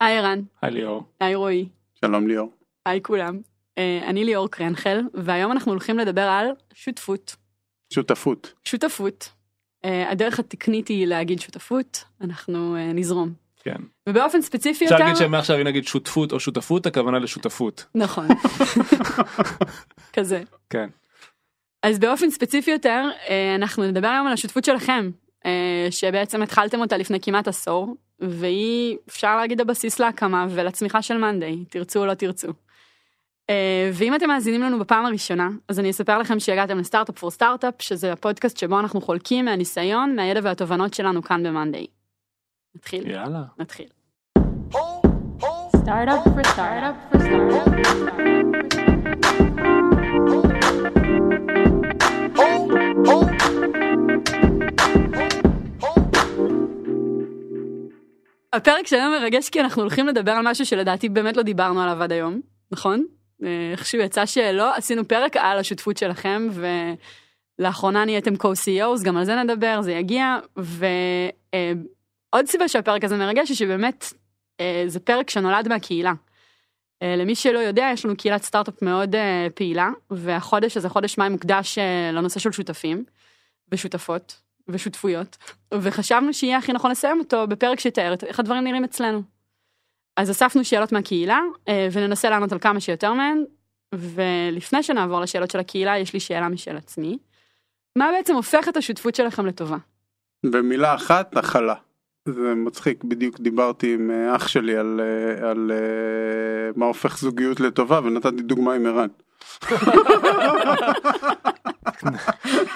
היי ערן, היי ליאור. היי רועי, שלום ליאור. היי כולם. אה, אני ליאור קרנחל, והיום אנחנו הולכים לדבר על שותפות. שותפות. שותפות. אה, הדרך התקנית היא להגיד שותפות, אנחנו אה, נזרום. כן. ובאופן ספציפי אפשר יותר... להגיד שמעכשיו אם נגיד שותפות או שותפות הכוונה לשותפות. נכון. כזה. כן. אז באופן ספציפי יותר, אנחנו נדבר היום על השותפות שלכם, שבעצם התחלתם אותה לפני כמעט עשור, והיא, אפשר להגיד, הבסיס להקמה ולצמיחה של מאנדיי, תרצו או לא תרצו. אה, ואם אתם מאזינים לנו בפעם הראשונה, אז אני אספר לכם שהגעתם לסטארט-אפ פור סטארט-אפ, שזה הפודקאסט שבו אנחנו חולקים מהניסיון, מהידע והתובנות שלנו כאן במאנדיי. נתחיל. יאללה. נתחיל. Startup for startup for startup הפרק שלנו מרגש כי אנחנו הולכים לדבר על משהו שלדעתי באמת לא דיברנו עליו עד היום, נכון? אה, איכשהו יצא שלא, עשינו פרק על השותפות שלכם ולאחרונה נהייתם co-CEOs, גם על זה נדבר, זה יגיע, ועוד סיבה שהפרק הזה מרגש היא שבאמת אה, זה פרק שנולד מהקהילה. אה, למי שלא יודע, יש לנו קהילת סטארט-אפ מאוד אה, פעילה, והחודש הזה, חודש מאי, מוקדש אה, לנושא של שותפים ושותפות ושותפויות, וחשבנו שיהיה הכי נכון לסיים אותו בפרק שיתאר את איך הדברים נראים אצלנו. אז אספנו שאלות מהקהילה, אה, וננסה לענות על כמה שיותר מהן, ולפני שנעבור לשאלות של הקהילה, יש לי שאלה משל עצמי. מה בעצם הופך את השותפות שלכם לטובה? במילה אחת, הכלה. זה מצחיק, בדיוק דיברתי עם אה, אח שלי על, אה, על אה, מה הופך זוגיות לטובה ונתתי דוגמה עם ערן.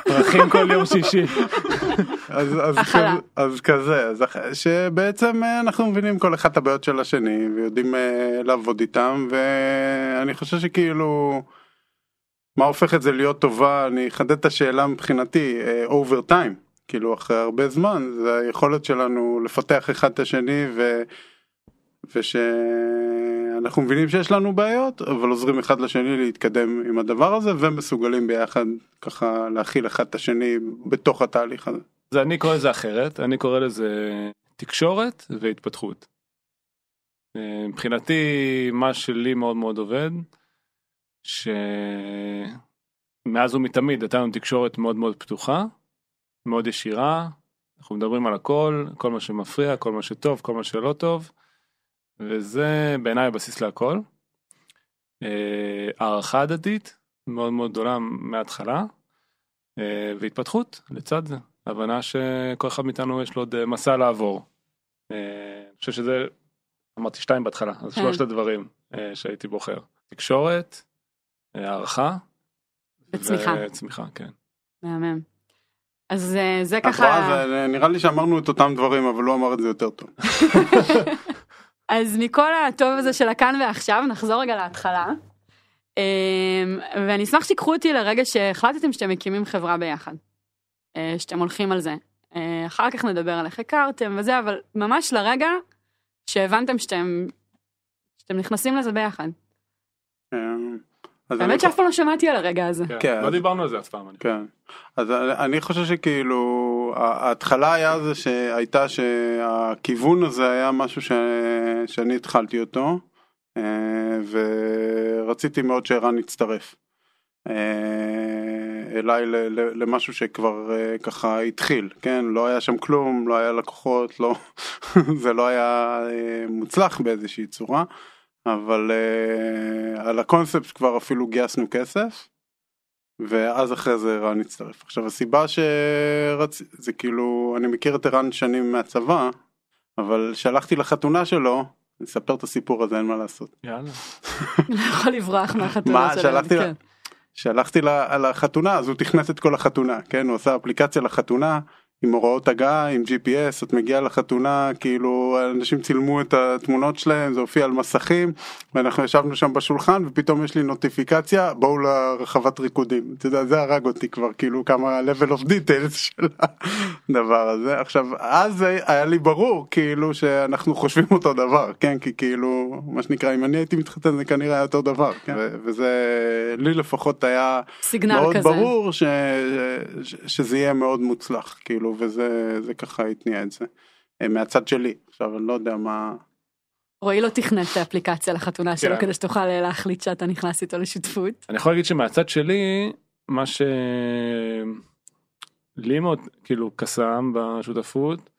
פרחים כל יום שישי. אז, אז. כזה, אז כזה, אז אח- שבעצם אה, אנחנו מבינים כל אחד את הבעיות של השני ויודעים אה, לעבוד איתם ואני חושב שכאילו מה הופך את זה להיות טובה אני אחדד את השאלה מבחינתי אובר טיים כאילו אחרי הרבה זמן זה היכולת שלנו לפתח אחד את השני ו... ושאנחנו מבינים שיש לנו בעיות אבל עוזרים אחד לשני להתקדם עם הדבר הזה ומסוגלים ביחד ככה להכיל אחד את השני בתוך התהליך הזה. אז אני קורא לזה אחרת, אני קורא לזה תקשורת והתפתחות. אה, מבחינתי מה שלי מאוד מאוד עובד, שמאז ומתמיד הייתה לנו תקשורת מאוד מאוד פתוחה, מאוד ישירה, אנחנו מדברים על הכל, כל מה שמפריע, כל מה שטוב, כל מה שלא טוב, וזה בעיניי הבסיס להכל. אה, הערכה הדדית מאוד מאוד גדולה מההתחלה, אה, והתפתחות לצד זה. הבנה שכל אחד מאיתנו יש לו עוד אה, מסע לעבור. אני חושב שזה, אמרתי שתיים בהתחלה, אז כן. שלושת הדברים שהייתי בוחר. תקשורת, הערכה. וצמיחה. וצמיחה, כן. מהמם. אז זה את רואה, ככה, נראה לי שאמרנו את אותם דברים אבל הוא אמר את זה יותר טוב. אז מכל הטוב הזה של הכאן ועכשיו, נחזור רגע להתחלה. אמ, ואני אשמח שתיקחו אותי לרגע שהחלטתם שאתם מקימים חברה ביחד. אה, שאתם הולכים על זה. אה, אחר כך נדבר על איך הכרתם וזה, אבל ממש לרגע שהבנתם שאתם, שאתם נכנסים לזה ביחד. אני האמת שאף פעם לא שמעתי על הרגע הזה. כן. כן, לא דיברנו על זה אף פעם. כן. אז אני חושב שכאילו ההתחלה היה זה שהייתה שהכיוון הזה היה משהו ש... שאני התחלתי אותו אה, ורציתי מאוד שערן יצטרף אה, אליי למשהו שכבר אה, ככה התחיל כן לא היה שם כלום לא היה לקוחות לא זה לא היה מוצלח באיזושהי צורה אבל על הקונספט כבר אפילו גייסנו כסף. ואז אחרי זה ערן הצטרף. עכשיו הסיבה שרצ... זה כאילו, אני מכיר את ערן שנים מהצבא, אבל שלחתי לחתונה שלו, אני אספר את הסיפור הזה, אין מה לעשות. יאללה. לא יכול לברוח מהחתונה מה, שלהם. שלחתי לה- כן. שלחתי לחתונה, אז הוא תכנס את כל החתונה, כן? הוא עשה אפליקציה לחתונה, עם הוראות הגעה, עם GPS, את מגיעה לחתונה, כאילו אנשים צילמו את התמונות שלהם, זה הופיע על מסכים, ואנחנו ישבנו שם בשולחן, ופתאום יש לי נוטיפיקציה, בואו לרחבת ריקודים. אתה יודע, זה הרג אותי כבר, כאילו כמה level of details של הדבר הזה. עכשיו, אז היה לי ברור, כאילו, שאנחנו חושבים אותו דבר, כן? כי כאילו, מה שנקרא, אם אני הייתי מתחתן זה כנראה היה אותו דבר, כן? וזה, לי לפחות היה... סיגנל מאוד כזה. ברור ש... ש... שזה יהיה מאוד מוצלח כאילו וזה זה ככה התניע את זה אה, מהצד שלי עכשיו אני לא יודע מה רועי לא תכנת את האפליקציה לחתונה שלו כן. כדי שתוכל אה, להחליט שאתה נכנס איתו לשותפות. אני יכול להגיד שמהצד שלי מה ש... לי מאוד כאילו קסם בשותפות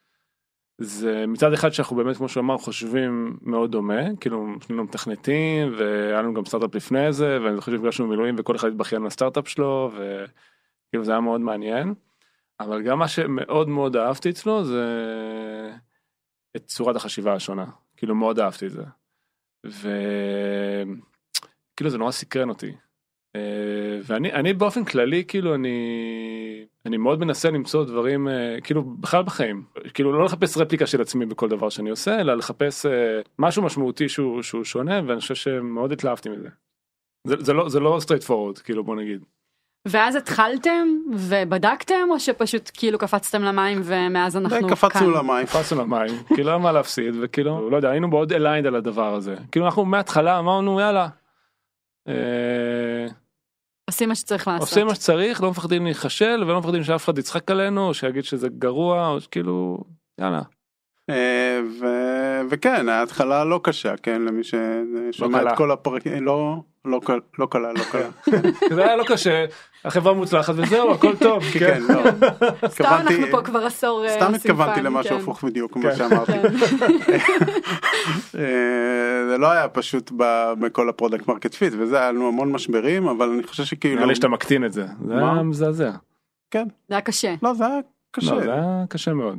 זה מצד אחד שאנחנו באמת כמו שהוא אמר חושבים מאוד דומה כאילו שנינו מתכנתים והיה לנו גם סטארט-אפ לפני זה ואני זוכר שנפגשנו במילואים וכל אחד התבכיין על הסטארט-אפ שלו וכאילו זה היה מאוד מעניין. אבל גם מה שמאוד מאוד אהבתי אצלו זה את צורת החשיבה השונה כאילו מאוד אהבתי את זה. וכאילו זה נורא סקרן אותי. אה, ואני אני באופן כללי כאילו אני אני מאוד מנסה למצוא דברים אה, כאילו בכלל בחיים כאילו לא לחפש רפליקה של עצמי בכל דבר שאני עושה אלא לחפש אה, משהו משמעותי שהוא שהוא שונה ואני חושב שמאוד התלהבתי מזה. זה, זה לא זה לא straightforward כאילו בוא נגיד. ואז התחלתם ובדקתם או שפשוט כאילו קפצתם למים ומאז אנחנו כאן. קפצנו למים. קפצנו למים כאילו אין מה להפסיד וכאילו לא יודע היינו מאוד aligned על הדבר הזה כאילו אנחנו מההתחלה אמרנו יאללה. אה, עושים מה שצריך לעשות. עושים מה שצריך לא מפחדים להיכשל ולא מפחדים שאף אחד יצחק עלינו או שיגיד שזה גרוע או כאילו יאללה. אה, ו- וכן ההתחלה לא קשה כן למי ששומע קלה. את כל הפרקים לא לא קל- לא קלה לא קלה. זה היה לא קשה החברה מוצלחת וזהו הכל טוב כן כן. לא. סתם אנחנו פה כבר עשור אה, סתם התכוונתי פאן, למשהו כן. הפוך בדיוק כן. כמו שאמרתי. כן. אה, זה לא היה פשוט בכל ה product market fit וזה היה לנו המון משברים אבל אני חושב שכאילו נראה לי שאתה מקטין את זה זה? היה מזעזע. כן זה היה קשה. לא זה היה קשה. לא, זה היה קשה מאוד.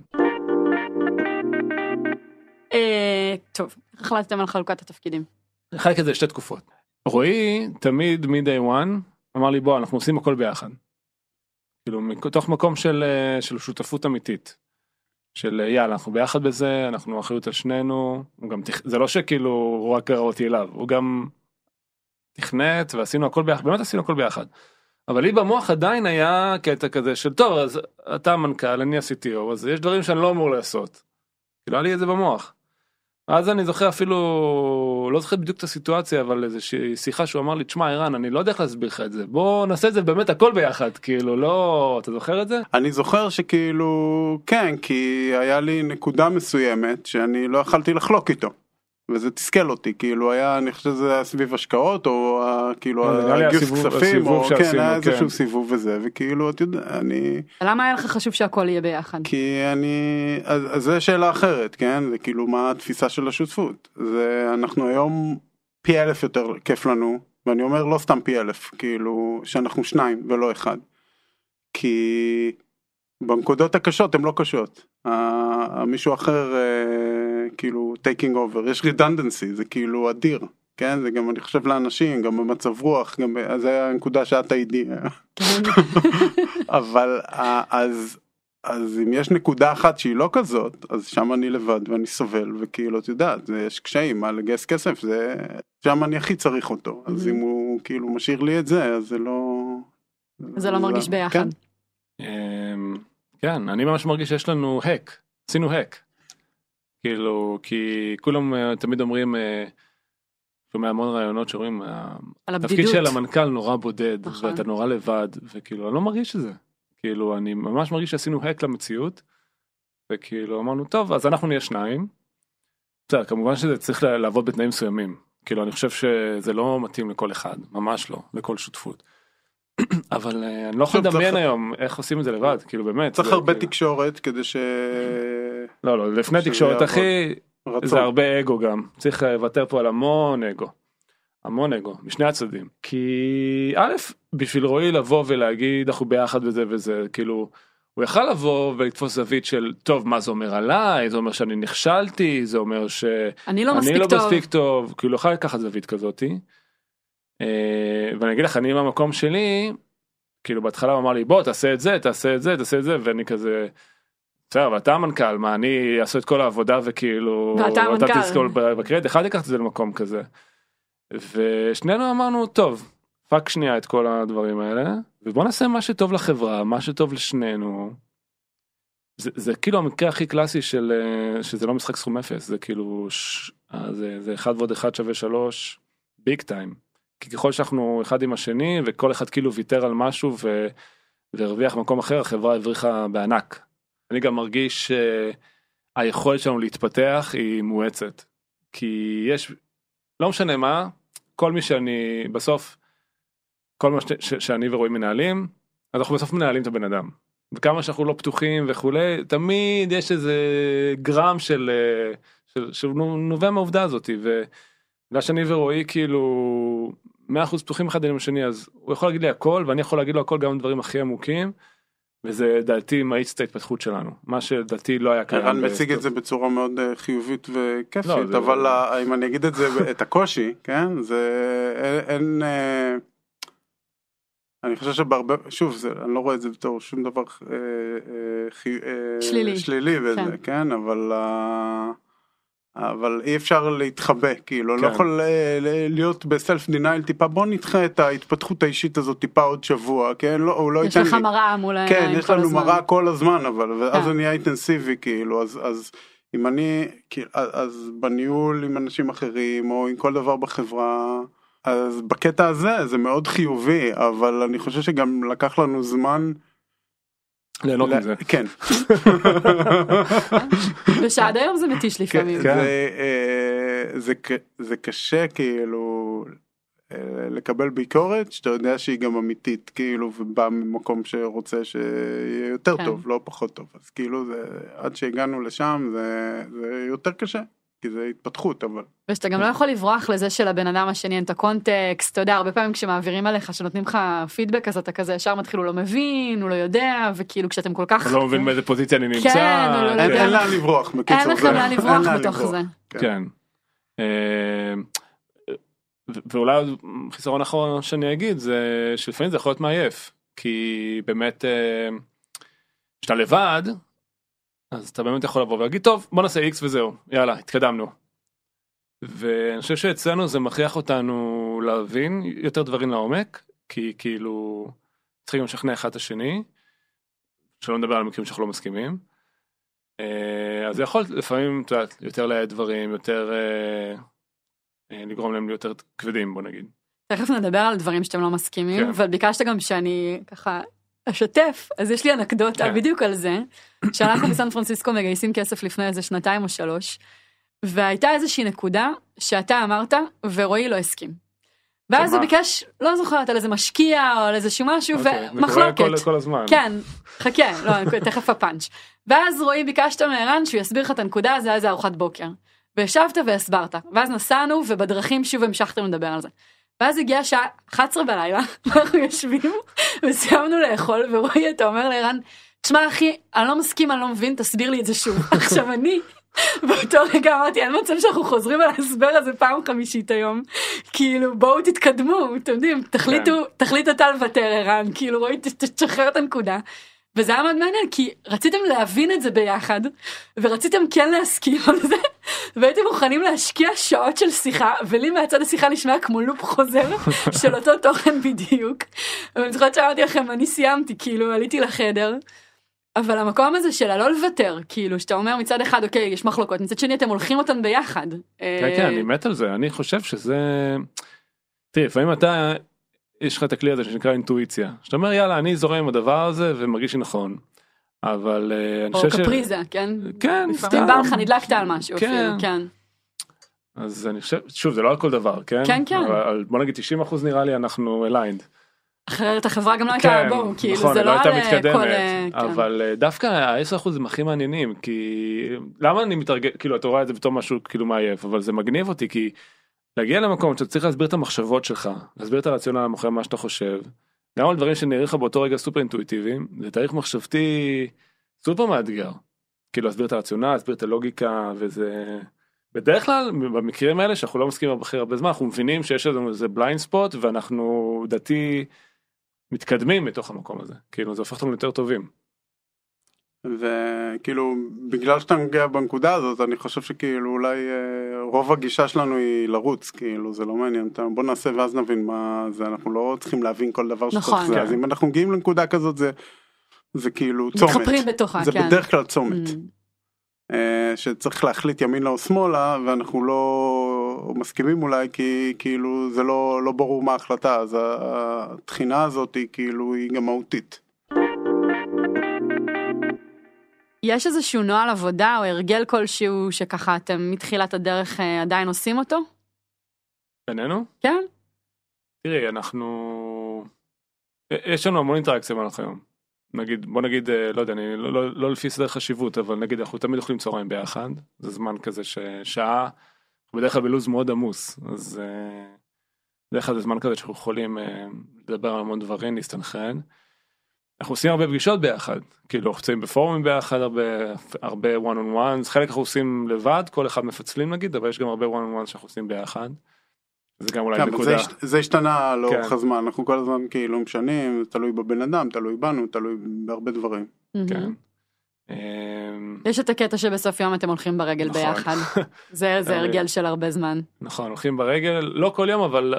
אה, טוב, החלטתם על חלוקת התפקידים? חלק את זה לשתי תקופות. רועי תמיד מ-day one אמר לי בוא אנחנו עושים הכל ביחד. כאילו מתוך מקום של אה, של שותפות אמיתית. של אה, יאללה אנחנו ביחד בזה אנחנו אחריות על שנינו הוא גם. זה לא שכאילו הוא רק גרר אותי אליו הוא גם תכנת ועשינו הכל ביחד באמת עשינו הכל ביחד. אבל לי במוח עדיין היה קטע כזה של טוב אז אתה המנכ"ל אני ה-CTO אז יש דברים שאני לא אמור לעשות. כאילו היה לי את זה במוח. אז אני זוכר אפילו לא זוכר בדיוק את הסיטואציה אבל איזושהי שיחה שהוא אמר לי תשמע ערן אני לא יודע איך להסביר לך את זה בוא נעשה את זה באמת הכל ביחד כאילו לא אתה זוכר את זה? אני זוכר שכאילו כן כי היה לי נקודה מסוימת שאני לא יכלתי לחלוק איתו. וזה תסכל אותי כאילו היה אני חושב שזה היה סביב השקעות או ה- כאילו לי הגיוס כספים או כן היה כן. איזשהו סיבוב וזה וכאילו אתה יודע אני למה היה לך חשוב שהכל יהיה ביחד? כי אני אז, אז זה שאלה אחרת כן זה כאילו מה התפיסה של השותפות זה אנחנו היום פי אלף יותר כיף לנו ואני אומר לא סתם פי אלף כאילו שאנחנו שניים ולא אחד. כי בנקודות הקשות הן לא קשות מישהו אחר אה, כאילו taking over יש redundancy זה כאילו אדיר כן זה גם אני חושב לאנשים גם במצב רוח גם זה הנקודה שאת הייתי אבל אה, אז אז אם יש נקודה אחת שהיא לא כזאת אז שם אני לבד ואני סובל וכאילו את יודעת זה יש קשיים מה לגייס כסף זה שם אני הכי צריך אותו אז. אם הוא כאילו משאיר לי את זה אז זה לא. זה לא מרגיש ביחד. כן. אמ, כן אני ממש מרגיש שיש לנו האק עשינו האק. כאילו כי כולם אה, תמיד אומרים. אה, שומע המון רעיונות שאומרים "ה- על התפקיד. של המנכ"ל נורא בודד נכון. ואתה נורא לבד וכאילו אני לא מרגיש את זה. כאילו אני ממש מרגיש שעשינו האק למציאות. וכאילו אמרנו טוב אז אנחנו נהיה שניים. בסדר, כמובן שזה צריך לעבוד בתנאים מסוימים. כאילו אני חושב שזה לא מתאים לכל אחד ממש לא לכל שותפות. אבל אה, אני לא יכול לדמיין צריך- היום איך עושים את זה לבד כאילו באמת. צריך זה הרבה כאילו- תקשורת כדי ש... לא לא לפני תקשורת. אחי רצון. זה הרבה אגו גם צריך לוותר פה על המון אגו. המון אגו משני הצדדים כי א' בשביל רועי לבוא ולהגיד אנחנו ביחד וזה וזה כאילו הוא יכל לבוא ולתפוס זווית של טוב מה זה אומר עליי זה אומר שאני נכשלתי זה אומר שאני אני לא מספיק לא טוב. מספיק טוב כאילו יכל לקחת זווית כזאתי. אה, ואני אגיד לך אני במקום שלי כאילו בהתחלה הוא אמר לי בוא תעשה את זה תעשה את זה תעשה את זה ואני כזה. בסדר אבל אתה המנכ"ל מה אני אעשה את כל העבודה וכאילו ואתה המנכ"ל. תזכור בקרדיט אחד לקחת את זה למקום כזה. ושנינו אמרנו טוב fuck שנייה את כל הדברים האלה ובוא נעשה מה שטוב לחברה מה שטוב לשנינו. זה, זה כאילו המקרה הכי קלאסי של אה, שזה לא משחק סכום אפס זה כאילו ש... אה, זה, זה אחד ועוד אחד שווה שלוש ביג טיים. כי ככל שאנחנו אחד עם השני וכל אחד כאילו ויתר על משהו ו... והרוויח במקום אחר החברה הבריחה בענק. אני גם מרגיש שהיכולת שלנו להתפתח היא מואצת. כי יש, לא משנה מה, כל מי שאני, בסוף, כל מה ש, שאני ורועי מנהלים, אז אנחנו בסוף מנהלים את הבן אדם. וכמה שאנחנו לא פתוחים וכולי, תמיד יש איזה גרם של, של, של נובע מהעובדה הזאתי, ובגלל שאני ורועי כאילו 100% פתוחים אחד עם השני, אז הוא יכול להגיד לי הכל, ואני יכול להגיד לו הכל גם דברים הכי עמוקים. וזה לדעתי מאיץ את ההתפתחות שלנו מה שלדעתי לא היה קיים. ערן מציג. את זה בצורה מאוד אה, חיובית וכיפית לא, אבל ה- אם אני אגיד את זה את הקושי כן זה אין- אין אה, אני חושב שבהרבה שוב זה אני לא רואה את זה בתור שום דבר אה, אה, חי- אה, שלילי. שלילי וזה כן. כן אבל אה, אבל אי אפשר להתחבא כאילו אני לא כן. יכול אה, ל- להיות בסלף דינייל טיפה בוא נדחה את ההתפתחות האישית הזאת טיפה עוד שבוע כן לא הוא לא יש ייתן לך לי. מראה מול כן, העיניים יש כל לנו. מראה כל הזמן, אבל ואז כן. זה נהיה אינטנסיבי כאילו, אז, אז אם אני, כאילו, אז- אז בניהול עם אנשים אחרים, או עם כל דבר בחברה, אז בקטע הזה זה מאוד חיובי, אבל אני חושב שגם לקח לנו זמן, ליהנות מזה. כן, ושעד היום זה מתיש לפעמים. כן, זה, אה, זה, קשה כאילו אה, לקבל ביקורת שאתה יודע שהיא גם אמיתית כאילו ובא ממקום שרוצה שיהיה יותר כן. טוב לא פחות טוב אז כאילו זה עד שהגענו לשם זה, זה יותר קשה כי זה התפתחות אבל ושאתה גם לא יכול לברוח לזה שלבן אדם השני אין את הקונטקסט, אתה יודע, הרבה פעמים כשמעבירים עליך, שנותנים לך פידבק אז אתה כזה ישר מתחיל, הוא לא מבין, הוא לא יודע, וכאילו כשאתם כל כך... לא מבין באיזה פוזיציה אני נמצא. כן, הוא לא אין, יודע. אין לאן לברוח בקיצור אין לכם זה- לאן לברוח בתוך זה. כן. אה, ו- ואולי חיסרון אחרון שאני אגיד זה שלפעמים זה יכול להיות מעייף כי באמת אה, כשאתה לבד אז אתה באמת יכול לבוא ולהגיד טוב בוא נעשה x וזהו יאללה התקדמנו. ואני חושב שאצלנו זה מכריח אותנו להבין יותר דברים לעומק כי כאילו צריכים לשכנע אחד את השני. שלא נדבר על מקרים שאנחנו לא מסכימים. אה, אז זה יכול לפעמים את יודעת, יותר להאט דברים יותר אה, אה, לגרום להם להיות יותר כבדים בוא נגיד. תכף נדבר על דברים שאתם לא מסכימים, כן. אבל ביקשת גם שאני ככה אשתף, אז יש לי אנקדוטה כן. בדיוק על זה, שאנחנו בסן פרנסיסקו מגייסים כסף לפני איזה שנתיים או שלוש, והייתה איזושהי נקודה שאתה אמרת ורועי לא הסכים. ואז הוא? ביקש, לא זוכרת, על איזה משקיע או על איזשהו משהו, אוקיי, ומחלוקת. כל- כל הזמן. כן, חכה, לא, תכף הפאנץ'. ואז רועי ביקשת מערן שהוא יסביר לך את הנקודה, זה היה איזה ארוחת בוקר. וישבת והסברת, ואז נסענו ובדרכים שוב המשכתם לדבר על זה. ואז הגיעה שעה 11 בלילה, אנחנו יושבים וסיימנו לאכול, ורועי אתה אומר לערן, תשמע אחי, אני לא מסכים, אני לא מבין, תסביר לי את זה שוב. עכשיו אני, באותו רגע אמרתי, אין מצב שאנחנו חוזרים על ההסבר הזה פעם חמישית היום. כאילו בואו תתקדמו, אתם יודעים, תחליטו, תחליט אתה לוותר ערן, כאילו רועי תשחרר את הנקודה. וזה היה מאוד מעניין כי רציתם להבין את זה ביחד ורציתם כן להסכים על זה והייתם מוכנים להשקיע שעות של שיחה ולי מהצד השיחה נשמע כמו לופ חוזר של אותו תוכן בדיוק. ואני זוכרת שאמרתי לכם אני סיימתי כאילו עליתי לחדר. אבל המקום הזה של הלא לוותר כאילו שאתה אומר מצד אחד אוקיי יש מחלוקות מצד שני אתם הולכים אותן ביחד. כן, כן, אני מת על זה, אני חושב שזה... תראי, לפעמים אתה, יש לך את הכלי הזה שנקרא אינטואיציה, שאתה אומר יאללה, אני זורם עם הדבר הזה ומרגיש שנכון. אבל אה, אני או חושב ש... קפריזה כן. כן, סתם. בא לך נדלקת על משהו כן. כן. אז אני חושב, שוב, זה לא על כל דבר, כן? כן, כן. אבל בוא נגיד 90% נראה לי אנחנו aligned. אחרת החברה גם לא הייתה כן, בואו כאילו נכון, זה לא לא הייתה על אה, מתקדמת, כל אה, כן. אבל אה, דווקא ה-10% הם הכי מעניינים, כי למה אני מתרגל, כאילו אתה רואה את זה בתור משהו כאילו מעייף, אבל זה מגניב אותי, כי להגיע למקום שאתה צריך להסביר את המחשבות שלך, להסביר את הרציונל מאחורי מה שאתה חושב, גם על דברים שנראים לך באותו רגע סופר אינטואיטיביים, זה תהליך מחשבתי סופר מאתגר. כאילו להסביר את הרציונל, להסביר את הלוגיקה, וזה... בדרך כלל במקרים האלה שאנחנו לא מסכימים הכי הרבה זמן אנחנו מבינים שיש לנו איזה blind spot ואנחנו לדעתי מתקדמים מתוך המקום הזה כאילו זה הופך אותנו יותר טובים. וכאילו בגלל שאתה מגיע בנקודה הזאת אני חושב שכאילו אולי אה, רוב הגישה שלנו היא לרוץ כאילו זה לא מעניין אותנו בוא נעשה ואז נבין מה זה אנחנו לא צריכים להבין כל דבר נכון. שצריך זה כן. אז אם אנחנו מגיעים לנקודה כזאת זה זה כאילו צומת מתחפרים בתוכה זה כן. בדרך כלל צומת Mm. אה, שצריך להחליט ימינה או שמאלה ואנחנו לא מסכימים אולי כי כאילו זה לא לא ברור מה ההחלטה אז התחינה הזאת היא כאילו היא גם מהותית. יש איזשהו נוהל עבודה או הרגל כלשהו שככה אתם מתחילת הדרך אה, עדיין עושים אותו? בינינו? כן? תראי, אנחנו... יש לנו המון אינטראקציה במהלך היום. נגיד, בוא נגיד, אה, לא יודע, אני לא, לא, לא לפי סדר חשיבות, אבל נגיד אנחנו תמיד אוכלים צהריים ביחד, זה זמן כזה ששעה, בדרך כלל בלו"ז מאוד עמוס, אז אה, בדרך כלל זה זמן כזה שאנחנו יכולים לדבר על המון דברים, להסתנכרן. אנחנו עושים הרבה פגישות ביחד, כאילו אנחנו נמצאים בפורומים ביחד, הרבה, הרבה one on ones, חלק אנחנו עושים לבד, כל אחד מפצלים נגיד, אבל יש גם הרבה one on ones שאנחנו עושים ביחד. זה גם אולי כן, זה, נקודה. הש- זה השתנה לאורך כן. הזמן, אנחנו כל הזמן כאילו משנים, זה תלוי בבן אדם, תלוי בנו, תלוי בהרבה דברים. כן. אמ, יש את הקטע שבסוף יום אתם הולכים ברגל נכון. ביחד. זה זה הרגל של הרבה זמן. נכון הולכים ברגל לא כל יום אבל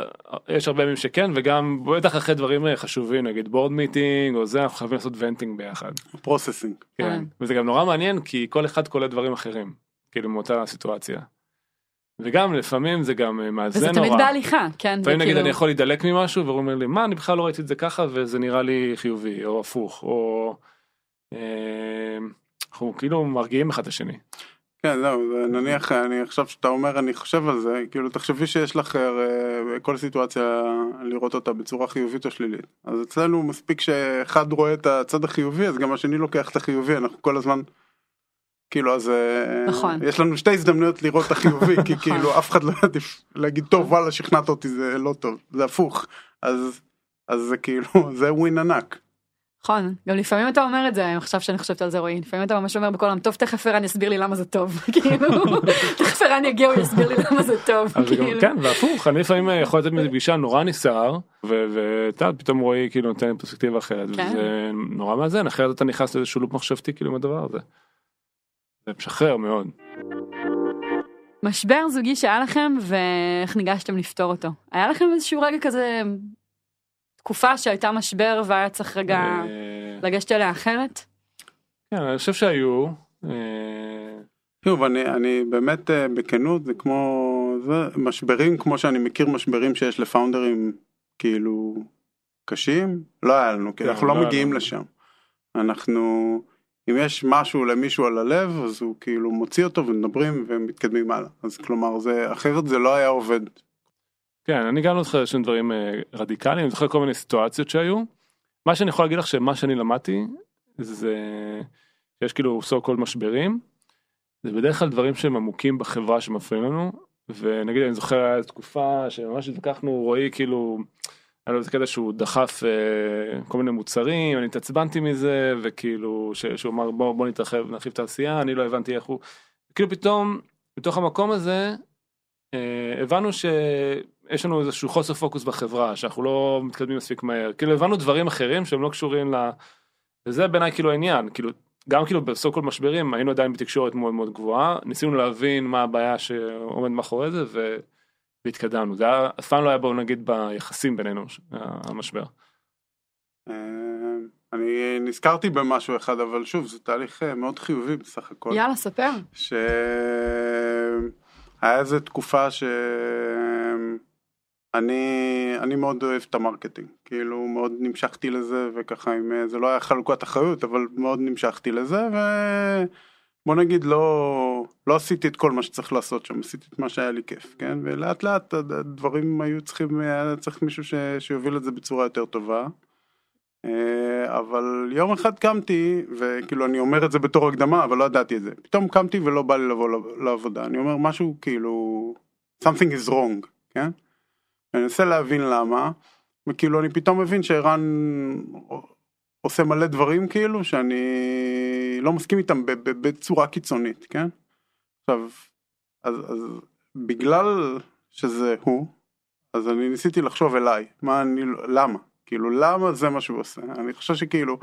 יש הרבה ימים שכן וגם בטח אחרי דברים חשובים נגיד board meeting או זה אנחנו חייבים לעשות venting ביחד. processing. כן. כן. וזה גם נורא מעניין כי כל אחד קולט דברים אחרים כאילו מאותה סיטואציה. וגם לפעמים זה גם אה, מאזן וזה נורא. תמיד בהליכה, כן? לפעמים נגיד אני יכול להידלק ממשהו והוא אומר לי מה אני בכלל לא ראיתי את זה ככה וזה נראה לי חיובי או הפוך או אה, אנחנו כאילו מרגיעים אחד את השני. כן זהו, זה נניח אני עכשיו שאתה אומר אני חושב על זה, כאילו תחשבי שיש לך אה, כל סיטואציה לראות אותה בצורה חיובית או שלילית. אז אצלנו מספיק שאחד רואה את הצד החיובי אז גם השני לוקח את החיובי, אנחנו כל הזמן כאילו אז אה, נכון. יש לנו שתי הזדמנויות לראות את החיובי כי נכון. כאילו אף אחד לא יעדיף להגיד טוב וואלה שכנעת אותי זה לא טוב, זה הפוך. אז אז זה כאילו זה ווין ענק. נכון, גם לפעמים אתה אומר את זה, עכשיו שאני חושבת על זה רועי, לפעמים אתה ממש אומר העם, טוב תכף ערן יסביר לי למה זה טוב, כאילו, תכף ערן יגיע הוא יסביר לי למה זה טוב, כאילו. כן והפוך אני לפעמים יכול לתת מזה פגישה נורא נסער ואתה פתאום רועי כאילו נותן פרספקטיבה אחרת כן. וזה נורא מאזן אחרת אתה נכנס לאיזשהו לופ מחשבתי כאילו עם הדבר הזה. זה משחרר מאוד. משבר זוגי שהיה לכם ואיך ניגשתם לפתור אותו, היה לכם איזשהו רגע כזה, תקופה שהייתה משבר והיה צריך רגע אה, לגשת אליה אחרת? כן אני חושב שהיו. אה, שוב, אני, אני באמת אה, בכנות, זה כמו, זה משברים כמו שאני מכיר משברים שיש לפאונדרים כאילו קשים, לא היה לנו, כי כן, אנחנו לא לא מגיעים לנו. לשם. אנחנו, אם יש משהו למישהו על הלב, אז הוא כאילו מוציא אותו ומדברים ומתקדמים הלאה. אז כלומר, זה, אחרת זה לא היה עובד. כן אני גם לא זוכר שום דברים אה, רדיקליים אני זוכר כל מיני סיטואציות שהיו. מה שאני יכול להגיד לך שמה שאני למדתי זה שיש כאילו סו קול משברים. זה בדרך כלל דברים שהם עמוקים בחברה שמפריעים לנו ונגיד אני זוכר היה תקופה שממש התווכחנו רועי כאילו. היה לו איזה קטע שהוא דחף אה, כל מיני מוצרים אני התעצבנתי מזה וכאילו ש- שהוא אמר בוא בוא נתרחב נרחיב את העשייה אני לא הבנתי איך הוא. כאילו פתאום בתוך המקום הזה הבנו שיש לנו איזשהו חוסר פוקוס בחברה שאנחנו לא מתקדמים מספיק מהר כאילו הבנו דברים אחרים שהם לא קשורים ל... וזה בעיניי כאילו העניין כאילו גם כאילו בסו כל משברים היינו עדיין בתקשורת מאוד מאוד גבוהה ניסינו להבין מה הבעיה שעומד מאחורי זה ו... והתקדמנו זה היה אף פעם לא היה בו נגיד ביחסים בינינו ש- המשבר. אה, אני נזכרתי במשהו אחד, אבל שוב, זה תהליך אה, מאוד חיובי בסך הכל. יאללה ספר. שהיה איזה תקופה שאני אני מאוד אוהב את ה marketing כאילו מאוד נמשכתי לזה וככה אם זה לא היה חלוקת אחריות אבל מאוד נמשכתי לזה ובוא נגיד לא לא עשיתי את כל מה שצריך לעשות שם עשיתי את מה שהיה לי כיף כן ולאט לאט הד- הדברים היו צריכים היה צריך מישהו ש, שיוביל את זה בצורה יותר טובה. אה, אבל יום אחד קמתי וכאילו אני אומר את זה בתור הקדמה אבל לא ידעתי את זה פתאום קמתי ולא בא לי לבוא לעב- לעבודה אני אומר משהו כאילו something is wrong כן. אני מנסה להבין למה וכאילו אני פתאום מבין שערן עושה מלא דברים כאילו שאני לא מסכים איתם בצורה קיצונית כן. עכשיו אז, אז בגלל שזה הוא אז אני ניסיתי לחשוב אליי מה אני למה כאילו למה זה מה שהוא עושה אני חושב שכאילו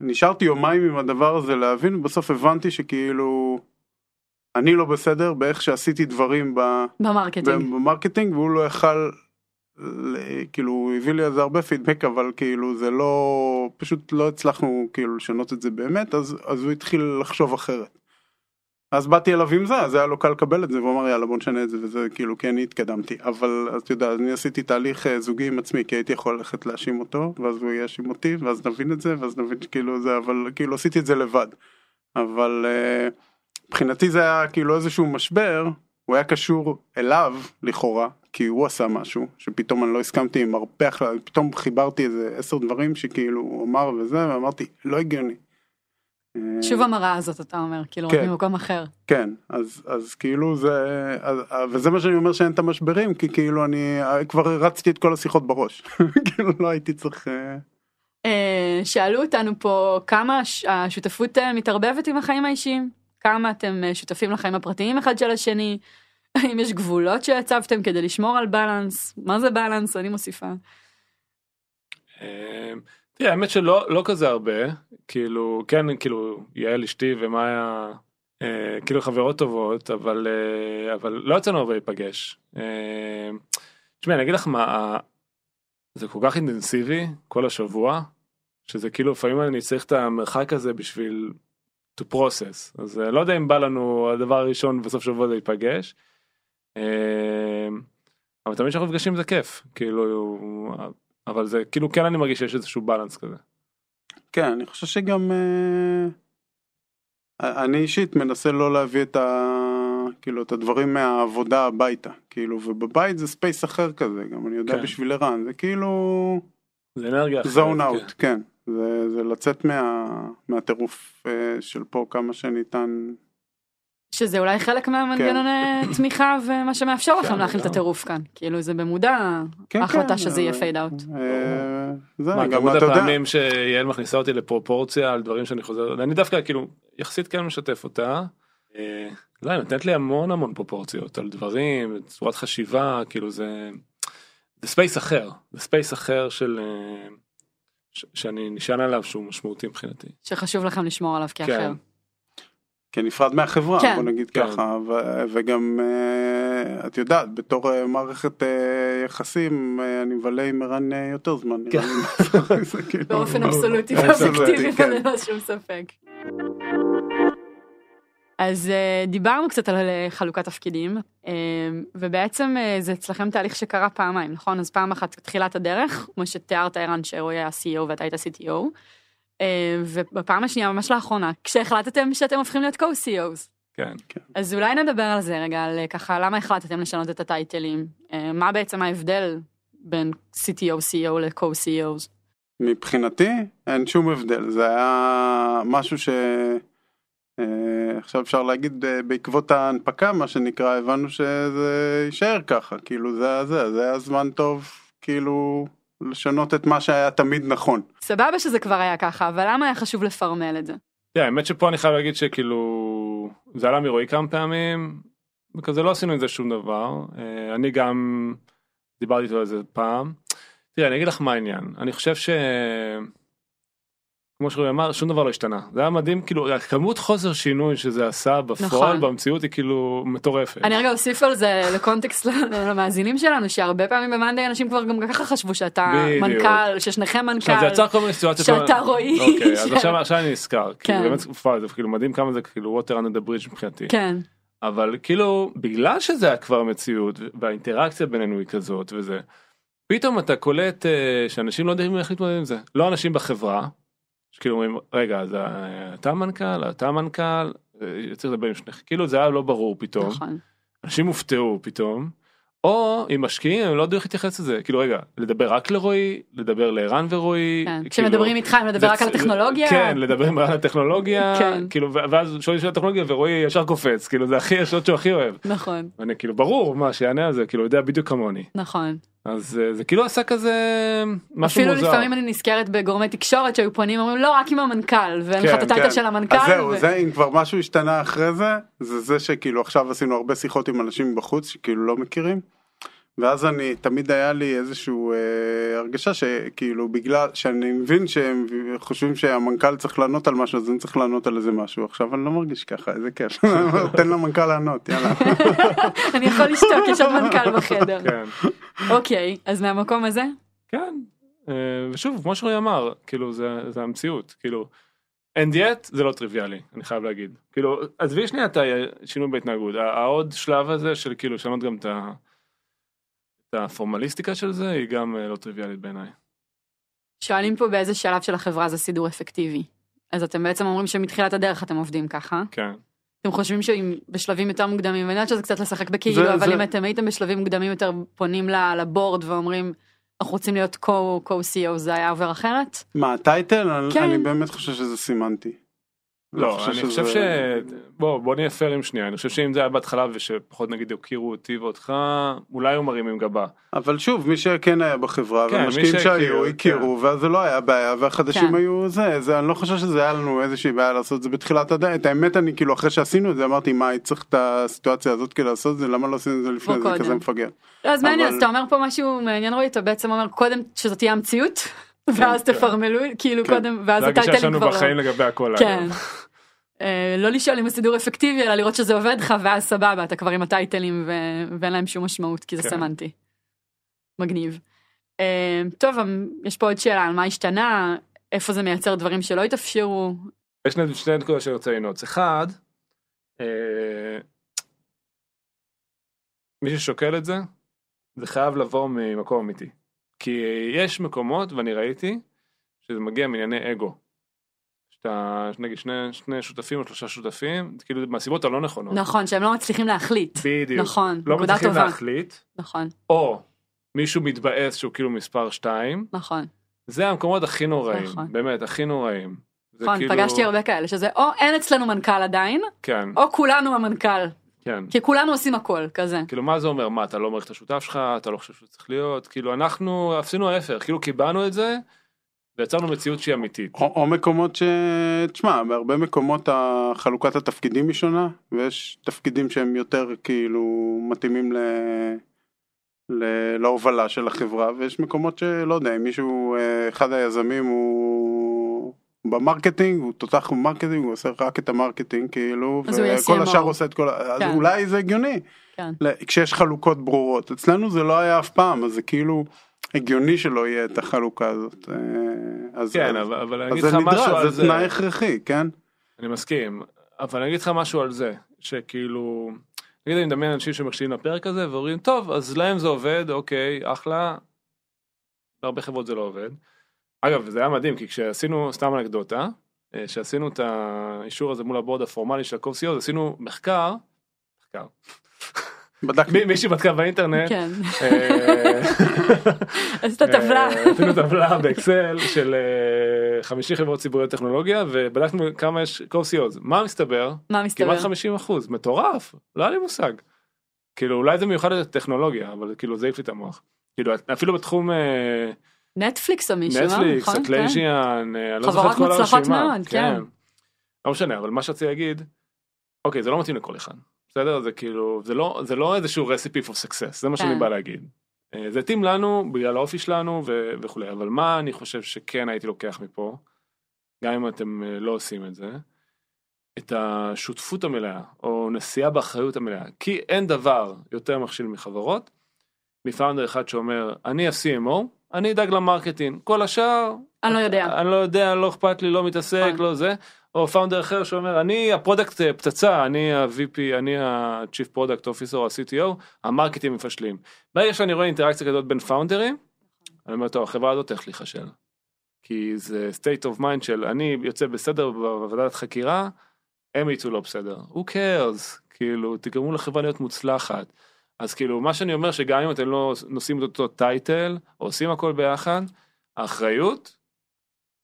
נשארתי יומיים עם הדבר הזה להבין ובסוף הבנתי שכאילו אני לא בסדר באיך שעשיתי דברים ב, ב marketing. ב marketing והוא לא יכל כאילו הוא הביא לי על זה הרבה פידבק אבל כאילו זה לא פשוט לא הצלחנו כאילו לשנות את זה באמת אז אז הוא התחיל לחשוב אחרת. אז באתי אליו עם זה אז היה לו קל לקבל את זה והוא אמר יאללה בוא נשנה את זה וזה כאילו אני התקדמתי אבל אתה יודע אני עשיתי תהליך אה, זוגי עם עצמי כי הייתי יכול ללכת להאשים אותו ואז הוא יאשים אותי ואז נבין את זה ואז נבין כאילו זה אבל כאילו עשיתי את זה לבד. אבל אה, מבחינתי זה היה כאילו איזשהו משבר, הוא היה קשור אליו לכאורה, כי הוא עשה משהו, שפתאום אני לא הסכמתי עם הרבה, פתאום חיברתי איזה עשר דברים שכאילו הוא אמר וזה, ואמרתי, לא הגיוני. שוב המראה הזאת אתה אומר, כאילו, כן. רק ממקום אחר. כן, אז, אז כאילו זה, אז, וזה מה שאני אומר שאין את המשברים, כי כאילו אני כבר הרצתי את כל השיחות בראש, כאילו לא הייתי צריך, אה, אה, שאלו אותנו פה כמה הש- השותפות אה, מתערבבת עם החיים האישיים, כמה אתם שותפים לחיים הפרטיים אחד של השני, האם יש גבולות שהצבתם כדי לשמור על בלנס, מה זה בלנס, אני מוסיפה. אה, תראה האמת שלא לא כזה הרבה כאילו כן כאילו יעל אשתי ומאיה אה, כאילו חברות טובות אבל אה, אבל לא יצאנו הרבה להיפגש. אה, תשמע אני אגיד לך מה ה- זה כל כך אינטנסיבי כל השבוע שזה כאילו לפעמים אני צריך את המרחק הזה בשביל to process אז אה, לא יודע אם בא לנו הדבר הראשון בסוף שבוע זה להיפגש. אה, אבל תמיד כשאנחנו נפגשים זה כיף כאילו אבל זה כאילו כן אני מרגיש שיש איזשהו בלנס כזה. כן, אני חושב שגם, אה, אני אישית מנסה לא להביא את ה... כאילו את הדברים מהעבודה הביתה, כאילו, ובבית זה space אחר כזה, גם אני יודע כן. בשביל ערן, זה כאילו זה אנרגיה אחרת. zone כן. out, כן, זה, זה לצאת מה, מהטירוף אה, של פה כמה שניתן, שזה אולי חלק מהמנגנוני תמיכה ומה שמאפשר לכם כן, להכיל את לגמרי. הטירוף כאן, כאילו זה במודע כן, ההחלטה כן, שזה יהיה אה, fade out. אה, זה מה, גם כמות אתה יודע, הפעמים שיעל מכניסה אותי לפרופורציה על דברים שאני חוזר, אני דווקא כאילו יחסית כן משתף אותה. אה, לא, היא נותנת לי המון המון פרופורציות על דברים, צורת חשיבה, כאילו זה, זה space אחר, זה space אחר של, אה, ש- שאני נשען עליו שהוא משמעותי מבחינתי. שחשוב לכם לשמור עליו כאחר. כן. כנפרד מהחברה, כן. בוא נגיד כן. ככה, ו- וגם אה, את יודעת, בתור אה, מערכת אה, יחסים, אה, אני מבלה עם ערן אה, יותר זמן. זה כאילו- באופן אבסולוטי ואובייקטיבי כן. וללא שום ספק. אז אה, דיברנו קצת על חלוקת תפקידים אה, ובעצם אה, זה אצלכם תהליך שקרה פעמיים נכון אז פעם אחת תחילת הדרך כמו שתיארת ערן שרועי היה CEO ואתה היית CTO ובפעם השנייה ממש לאחרונה כשהחלטתם שאתם הופכים להיות co-CEOs כן. אז אולי נדבר על זה רגע על אה, ככה למה החלטתם לשנות את הטייטלים? אה, מה בעצם ההבדל בין CTO CEO ל-co-CEOs. מבחינתי אין שום הבדל, זה היה משהו ש... אה, עכשיו אפשר להגיד בעקבות ההנפקה מה שנקרא הבנו שזה יישאר ככה. כאילו זה זה זה היה זמן טוב כאילו לשנות את מה שהיה תמיד נכון סבבה שזה כבר היה ככה, אבל למה היה חשוב לפרמל את זה? תראה, האמת שפה אני חייב להגיד שכאילו זה עלה מרועי כמה פעמים וכזה לא עשינו עם זה שום דבר אה, אני גם דיברתי איתו על זה פעם. תראה אני אגיד לך מה העניין אני חושב ש... כמו שרועי אמר שום דבר לא השתנה זה היה מדהים כאילו הכמות חוסר שינוי שזה עשה בפועל נכון. במציאות היא כאילו מטורפת. אני רגע אוסיף על זה לקונטקסט למאזינים שלנו, שהרבה פעמים במאנדי אנשים כבר גם ככה חשבו שאתה. מנכ"ל, ששניכם עכשיו זה מנכ"ל. יצר כל מיני סיטואציות. שאתה רועי. אוקיי, אז עכשיו עכשיו אני נזכר. כאילו כן. באמת וואי, זה כאילו מדהים כמה זה כאילו water under the bridge מבחינתי. כן, אבל כאילו בגלל שזה היה כבר מציאות והאינטראקציה בינינו היא כזאת וזה פתאום אתה קולט אה, שאנשים לא יודעים איך להתמודד עם זה לא אנשים בחברה. שכאילו אומרים רגע אז אה, אתה מנכ"ל אתה מנכ"ל אה, צריך לדבר עם שניכם כאילו זה היה לא ברור פתאום נכון. אנשים הופתעו פתאום. או אם משקיעים הם לא יודעים איך להתייחס לזה כאילו רגע לדבר רק לרועי לדבר לערן ורועי. כן. כאילו, כשמדברים איתך הם מדבר זה רק על צ- טכנולוגיה. כן לדבר רק על הטכנולוגיה כן. כאילו ואז שואלים שאלה טכנולוגיה ורועי ישר קופץ כאילו זה הכי ישרות שהוא הכי אוהב. נכון, ואני כאילו ברור מה שיענה על זה כאילו יודע בדיוק כמוני נכון. אז אה, זה כאילו עשה כזה משהו אפילו מוזר. לפעמים אני נזכרת בגורמי תקשורת שהיו פונים ואומרים לא רק עם המנכ"ל ואין לך כן, את הטייטל כן. של המנכ"ל. אז זהו, ו- זה אם כבר משהו השתנה אחרי זה, זה זה שכאילו עכשיו עשינו הרבה שיחות עם אנשים בחוץ שכאילו לא מכירים. ואז אני תמיד היה לי איזשהו אה, הרגשה שכאילו בגלל שאני מבין שהם חושבים שהמנכ"ל צריך לענות על משהו אז אני צריך לענות על איזה משהו עכשיו אני לא מרגיש ככה איזה כיף תן למנכ"ל לענות יאללה אני יכול לשתוק יש עוד מנכ"ל בחדר. כן. אוקיי אז מהמקום הזה כן. אה, ושוב כמו שרועי אמר כאילו זה זה המציאות כאילו. and yet זה לא טריוויאלי אני חייב להגיד כאילו עזבי שנייה את השינוי בהתנהגות העוד שלב הזה של כאילו לשנות גם את ה- את הפורמליסטיקה של זה היא גם אה, לא טריוויאלית בעיניי. שואלים פה באיזה שלב של החברה זה סידור אפקטיבי. אז אתם בעצם אומרים שמתחילת הדרך אתם עובדים ככה. כן. אתם חושבים שאם בשלבים יותר מוקדמים, ואני יודעת שזה קצת לשחק בכאילו, זה- אבל זה- אם אתם הייתם בשלבים מוקדמים יותר פונים ל- לבורד ואומרים, אנחנו רוצים להיות co-CEO, זה היה עובר אחרת? מה הטייטל? אני- כן. אני באמת חושב שזה סימנטי. לא, אני חושב ש... בוא, בוא נהיה פיירים שנייה, אני חושב שאם זה היה בהתחלה ושפחות נגיד הכירו אותי ואותך, אולי היו מרימים גבה. אבל שוב מי שכן היה בחברה כן, והמשקיעים שהיו כן. הכירו ואז זה לא היה בעיה והחדשים כן. היו זה זה אני לא חושב שזה היה לנו איזושהי בעיה לעשות את זה בתחילת הדרך את האמת אני כאילו אחרי שעשינו את זה אמרתי מה הייתי צריך את הסיטואציה הזאת כדי לעשות את זה למה לא עשינו את זה לפני זה. כזה מפגר. לא, אז מעניין, אבל- אז אתה אומר פה משהו מעניין רועי, אתה בעצם אומר קודם שזאת תהיה המציאות, ואז כן. תפרמלו, כאילו כן. קודם, ואז זה הגישה שלנו כבר... בחיים לגבי הכל. כן. אה, לא לשאול אם הסידור אפקטיבי, אלא לראות שזה עובד לך, ואז סבבה, אתה כבר עם הטייטלים ו- ואין להם שום משמעות, כי זה כן. סמנטי. מגניב. אה, טוב, אמ, יש פה עוד שאלה על מה השתנה, איפה זה מייצר דברים שלא התאפשרו. יש שני- שני נקודות שאני רוצה לנעוץ. אחד, אה, מי ששוקל את זה, זה חייב לבוא ממקום אמיתי. כי יש מקומות, ואני ראיתי, שזה מגיע מענייני אגו. שאתה, נגיד שני, שני שותפים או שלושה שותפים, כאילו מהסיבות הלא נכונות. נכון, שהם לא מצליחים להחליט. בדיוק. נכון, לא נקודה מצליחים טובה. להחליט, נכון, או מישהו מתבאס שהוא כאילו מספר 2, נכון. זה המקומות הכי נוראים, נכון. באמת, הכי נוראים. נכון, כאילו- פגשתי הרבה כאלה, שזה או אין אצלנו מנכ"ל עדיין, כן, או כולנו המנכ"ל. כן. כי כולנו עושים הכל, כזה. כאילו מה זה אומר מה אתה לא מעריך את השותף שלך אתה לא חושב שהוא צריך להיות כאילו אנחנו עשינו ההפך כאילו קיבלנו את זה ויצרנו מציאות שהיא אמיתית. או, או מקומות ש... תשמע, בהרבה מקומות חלוקת התפקידים היא שונה, ויש תפקידים שהם יותר כאילו מתאימים ל... ל... להובלה של החברה, ויש מקומות שלא יודע, אם מישהו, אה, אחד היזמים הוא ב marketing, הוא תותח ב marketing, הוא עושה רק את ה marketing כאילו, אז הוא יהיה וכל. השאר עושה את כל ה... אז כן. אולי זה הגיוני, כן. כשיש חלוקות ברורות. אצלנו זה לא היה אף פעם, אז זה כאילו הגיוני שלא יהיה את החלוקה הזאת. אה, אז, כן אז, אבל, אבל אני אגיד לך משהו על זה זה. תנאי הכרחי, כן? אני מסכים אבל אני אגיד לך משהו על זה שכאילו נגיד אני מדמיין אנשים שמקשיבים לפרק הזה ואומרים טוב אז להם זה עובד אוקיי אחלה. בהרבה חברות זה לא עובד. אגב זה היה מדהים כי כשעשינו סתם אנקדוטה אה, שעשינו את האישור הזה מול הבורד הפורמלי של ה-co אז עשינו מחקר. מחקר. מי- מישהי בדקה באינטרנט. כן. אה, עשית טבלה. אה, עשינו טבלה באקסל של אה, 50 חברות ציבוריות טכנולוגיה ובדקנו כמה יש co-CEOs. מה מסתבר? מה מסתבר? כמעט 50 אחוז. מטורף. לא היה לי מושג. כאילו אולי זה מיוחד לטכנולוגיה אבל כאילו זה העיף לי את המוח. כאילו אפילו בתחום אה, נטפליקס או מישהו? נטפליקס, נכון? Atlassian, אה, אני לא זוכר חברות את כל מוצלחות הרשימה. מאוד, כן. לא משנה אבל מה שרציתי להגיד. אוקיי זה לא מתאים לכל אחד. בסדר זה כאילו זה לא זה לא איזשהו recipe for success זה מה שאני כן. בא להגיד. אה, זה התאים לנו בגלל האופי שלנו ו- וכולי אבל מה אני חושב שכן הייתי לוקח מפה גם אם אתם אה, לא עושים את זה. את השותפות המלאה או נשיאה באחריות המלאה כי אין דבר יותר מכשיל מחברות. מ founder אחד שאומר אני ה- CMO אני אדאג ל marketing כל השאר אני לא יודע. אני לא יודע לא אכפת לי לא מתעסק נכון. לא זה או founder אחר שאומר אני ה product אה, פצצה אני ה-VP אני ה-Chief Product Officer או ה-CTO ה marketing מפשלים. ברגע שאני רואה אינטראקציה כזאת בין פאונדרים אני אומר טוב החברה הזאת הולכת להיכשל. כי זה state of mind של אני יוצא בסדר בוועדת חקירה הם יצאו לא בסדר. who cares כאילו תגרמו לחברה להיות מוצלחת. אז כאילו מה שאני אומר שגם אם אתם לא נושאים את אותו title או עושים הכל ביחד האחריות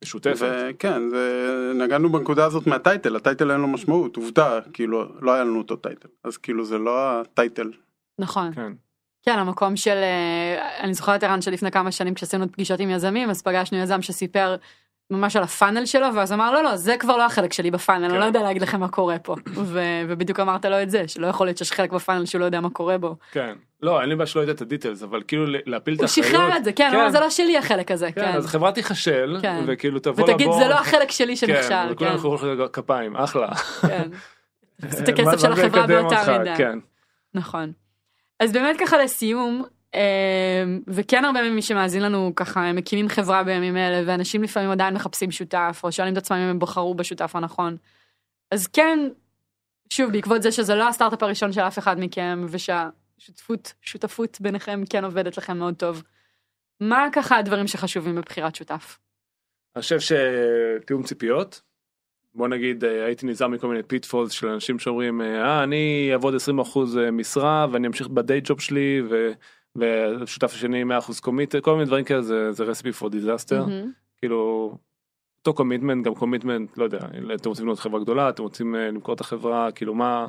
משותפת. וכן, זה... נגענו בנקודה הזאת מהטייטל, הטייטל אין לו משמעות, עובדה, כאילו לא היה לנו אותו טייטל, אז כאילו זה לא הטייטל. נכון. כן. כן, המקום של, אה, אני זוכרת ערן שלפני כמה שנים כשעשינו את פגישות עם יזמים, אז פגשנו יזם שסיפר ממש על הפאנל שלו, ואז אמר, לא, לא, זה כבר לא החלק שלי בפאנל, אני כן. לא יודע להגיד לכם מה קורה פה. ו- ובדיוק אמרת לו את זה, שלא יכול להיות שיש חלק בפאנל שהוא לא יודע מה קורה בו. כן. לא, אין לי בעיה שלא יודע את הדיטלס, אבל כאילו להפיל את הוא האחריות. שחרר את זה, כן, הוא אמר, זה לא שלי החלק הזה, כן, כן. אז חברה תיכשל, כן. וכאילו תבוא ותגיד, לבורד. זה לא החלק שלי כן, שנכשל, וכולם כן, יכולים לחזור כפיים, אחלה. כן. את הכסף של החברה באותה? מידה. כן. נכון. אז באמת ככה לסיום, אה, וכן הרבה ממי שמאזין לנו ככה הם מקימים חברה בימים אלה ואנשים לפעמים עדיין מחפשים שותף או שואלים את עצמם אם הם בחרו בשותף הנכון. אז כן, שוב בעקבות זה שזה לא הסטארט-אפ הראשון של אף אחד מכם ושהשותפות, שותפות ביניכם כן עובדת לכם מאוד טוב. מה ככה הדברים שחשובים בבחירת שותף? אני חושב שתיאום ציפיות, בוא נגיד אה, הייתי נזהר מכל מיני pitfalls של אנשים שאומרים אה אני אעבוד 20% משרה ואני אמשיך ב day job שלי ו- והשותף השני 100% commit כל מיני דברים כאלה זה זה recipe for disaster מהמם. כאילו אותו commitment גם commitment לא יודע אתם רוצים לבנות חברה גדולה אתם רוצים אה, למכור את החברה כאילו מה.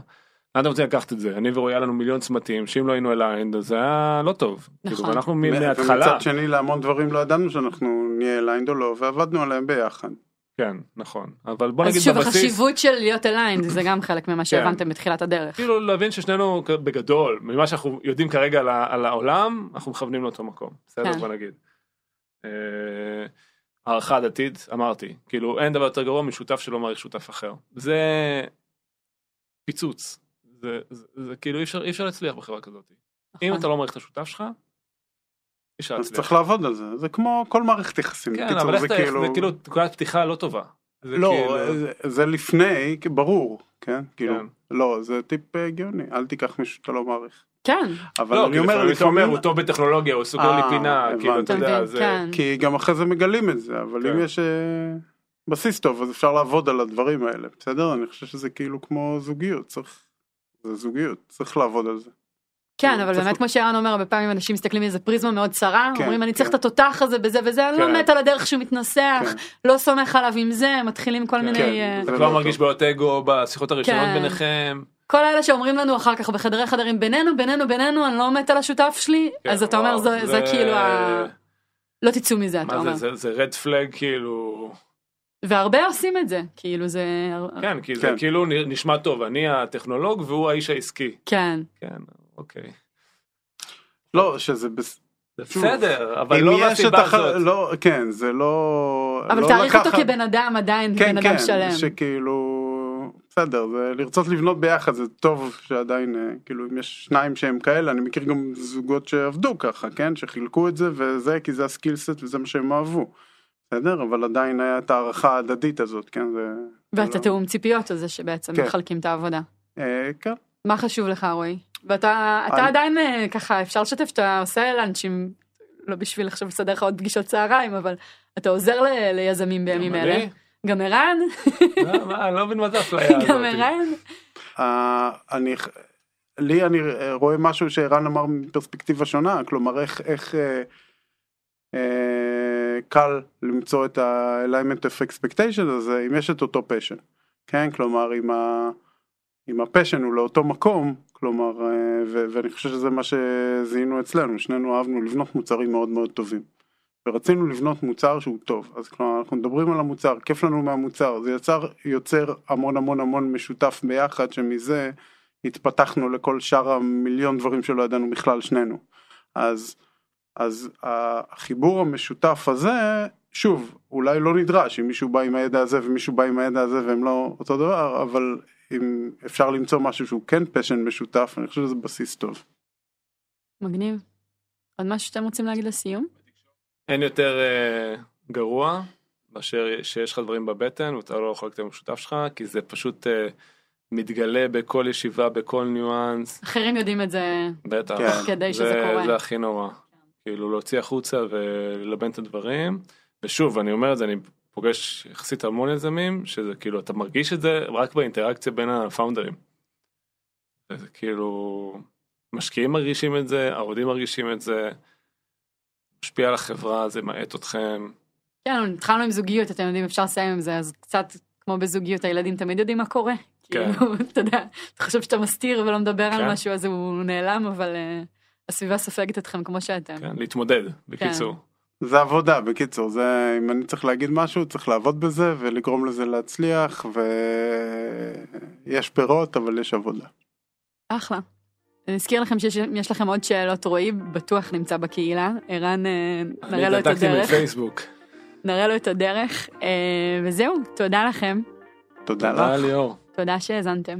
לאן אתם רוצים לקחת את זה אני ורועי היה לנו מיליון צמתים שאם לא היינו aligned אז זה היה לא טוב. כאילו, נכון. ואנחנו מ- ו- מההתחלה ומצד שני להמון דברים לא ידענו שאנחנו נהיה aligned או לא ועבדנו עליהם ביחד. כן נכון אבל בוא נגיד אז שוב בבסיס החשיבות של להיות aligned זה גם חלק ממה שהבנתם בתחילת הדרך. כאילו להבין ששנינו בגדול ממה שאנחנו יודעים כרגע על העולם אנחנו מכוונים לאותו מקום בסדר כן. בוא נגיד. אה, הערכה דתית אמרתי כאילו אין דבר יותר גרוע משותף שלא מעריך שותף אחר זה פיצוץ זה, זה, זה כאילו אי אפשר, אי אפשר להצליח בחברה כזאת אם נכון. אתה לא מעריך את השותף שלך. אי אפשר אז להצליח. צריך לעבוד על זה זה כמו כל מערכת יחסים. כן אבל איך זה אתה זה כאילו נקודת פתיחה לא טובה. זה לא כאילו- זה- זה לפני ברור כן כאילו כן. לא זה טיפ אה, גאוני אל תיקח מישהו שאתה לא מעריך. כן. אבל לא, אני אומר לפעמים אתה אומר לפעמים הוא טוב בטכנולוגיה הוא סוגר לי אה, פינה הבנתי. כאילו אתה יודע מבין? זה כן. כי גם אחרי זה מגלים את זה אבל כן. אם יש אה, בסיס טוב אז אפשר לעבוד על הדברים האלה בסדר אני חושב שזה כאילו כמו זוגיות צריך. זה זוגיות צריך לעבוד על זה. כן, אבל צריך- באמת כמו שערן אומר, הרבה פעמים אנשים מסתכלים מאיזה פריזמה מאוד צרה, כן, אומרים אני צריך כן. את התותח הזה בזה וזה, אני כן. לא מת על הדרך שהוא מתנסח, כן. לא סומך עליו עם זה, מתחילים כל כן. מיני... כן. אה, אתה כבר לא מרגיש. בעיות אגו בשיחות הראשונות כן. ביניכם. כל האלה שאומרים לנו אחר כך בחדרי חדרים בינינו, בינינו, בינינו, אני לא מת על השותף שלי, כן, אז אתה אומר זה זה כאילו ה... לא תצאו מזה, אתה אומר. זה רד פלג כאילו, והרבה עושים את זה, כאילו זה... כן, כי זה כן. כאילו נשמע טוב, אני הטכנולוג והוא האיש העסקי. כן. כן, אוקיי. לא שזה בסדר, אבל לא מהסיבה הח... הזאת. לא כן זה לא. אבל לא תעריך אותו כבן אדם עדיין, כן בן כן אדם שלם. שכאילו בסדר זה לרצות לבנות ביחד זה טוב שעדיין אה, כאילו אם יש שניים שהם כאלה אני מכיר גם זוגות שעבדו ככה כן שחילקו את זה וזה כי זה הסקילסט וזה מה שהם אהבו. בסדר אבל עדיין היה את הערכה ההדדית הזאת כן זה. ואת זה- התיאום ציפיות הזה שבעצם כן. מחלקים את העבודה. אה, כן. מה חשוב לך רועי? ואתה אתה אני- עדיין אה, ככה אפשר לשתף שאתה עושה לאנשים לא בשביל עכשיו לסדר לך עוד פגישות צהריים אבל אתה עוזר ל- ליזמים בימים אלה. גם ערן? מה, מה, אני לא מבין מה זה האפליה הזאת. גם ערן? אה, אני לי אני רואה משהו שערן אמר מפרספקטיבה שונה כלומר איך איך אה, אה, קל למצוא את ה-alignment of expectation הזה אם יש את אותו passion כן? כלומר אם ה... אם ה passion הוא לאותו מקום כלומר אה, ו- ואני חושב שזה מה שזיהינו אצלנו שנינו אהבנו לבנות מוצרים מאוד מאוד טובים ורצינו לבנות מוצר שהוא טוב. אז כלומר אנחנו מדברים על המוצר כיף לנו מהמוצר זה יצר יוצר המון המון המון משותף ביחד שמזה התפתחנו לכל שאר המיליון דברים שלא ידענו בכלל שנינו. אז אז החיבור המשותף הזה שוב אולי לא נדרש אם מישהו בא עם הידע הזה ומישהו בא עם הידע הזה והם לא אותו דבר אבל אם אפשר למצוא משהו שהוא כן פשן משותף אני חושב שזה בסיס טוב. מגניב. עוד משהו שאתם רוצים להגיד לסיום? אין יותר אה, גרוע מאשר שיש לך דברים בבטן ואתה לא יכול לקדם משותף שלך כי זה פשוט אה, מתגלה בכל ישיבה בכל ניואנס אחרים יודעים את זה בטח כן. כדי שזה זה, קורה. זה הכי נורא כאילו להוציא החוצה וללבן את הדברים ושוב אני אומר את זה אני פוגש יחסית המון יזמים שזה כאילו אתה מרגיש את זה רק באינטראקציה בין הפאונדרים. וזה כאילו משקיעים מרגישים את זה העובדים מרגישים את זה. משפיע על החברה זה מאט אתכם. כן, התחלנו עם זוגיות, אתם יודעים, אפשר לסיים עם זה, אז קצת כמו בזוגיות, הילדים תמיד יודעים מה קורה. כן. כאילו, אתה יודע, אתה חושב שאתה מסתיר ולא מדבר כן. על משהו, אז הוא נעלם, אבל אה, הסביבה סופגת אתכם כמו שאתם. כן, להתמודד בקיצור. זה עבודה בקיצור זה אם אני צריך להגיד משהו צריך לעבוד בזה ולגרום לזה להצליח ויש פירות אבל יש עבודה. אחלה. אני אזכיר לכם שאם יש לכם עוד שאלות, רועי בטוח נמצא בקהילה, ערן, אה, נראה לו את הדרך, מפייסבוק. נראה לו את הדרך, וזהו, תודה לכם, תודה תודה לך. ליאור. תודה שהאזנתם.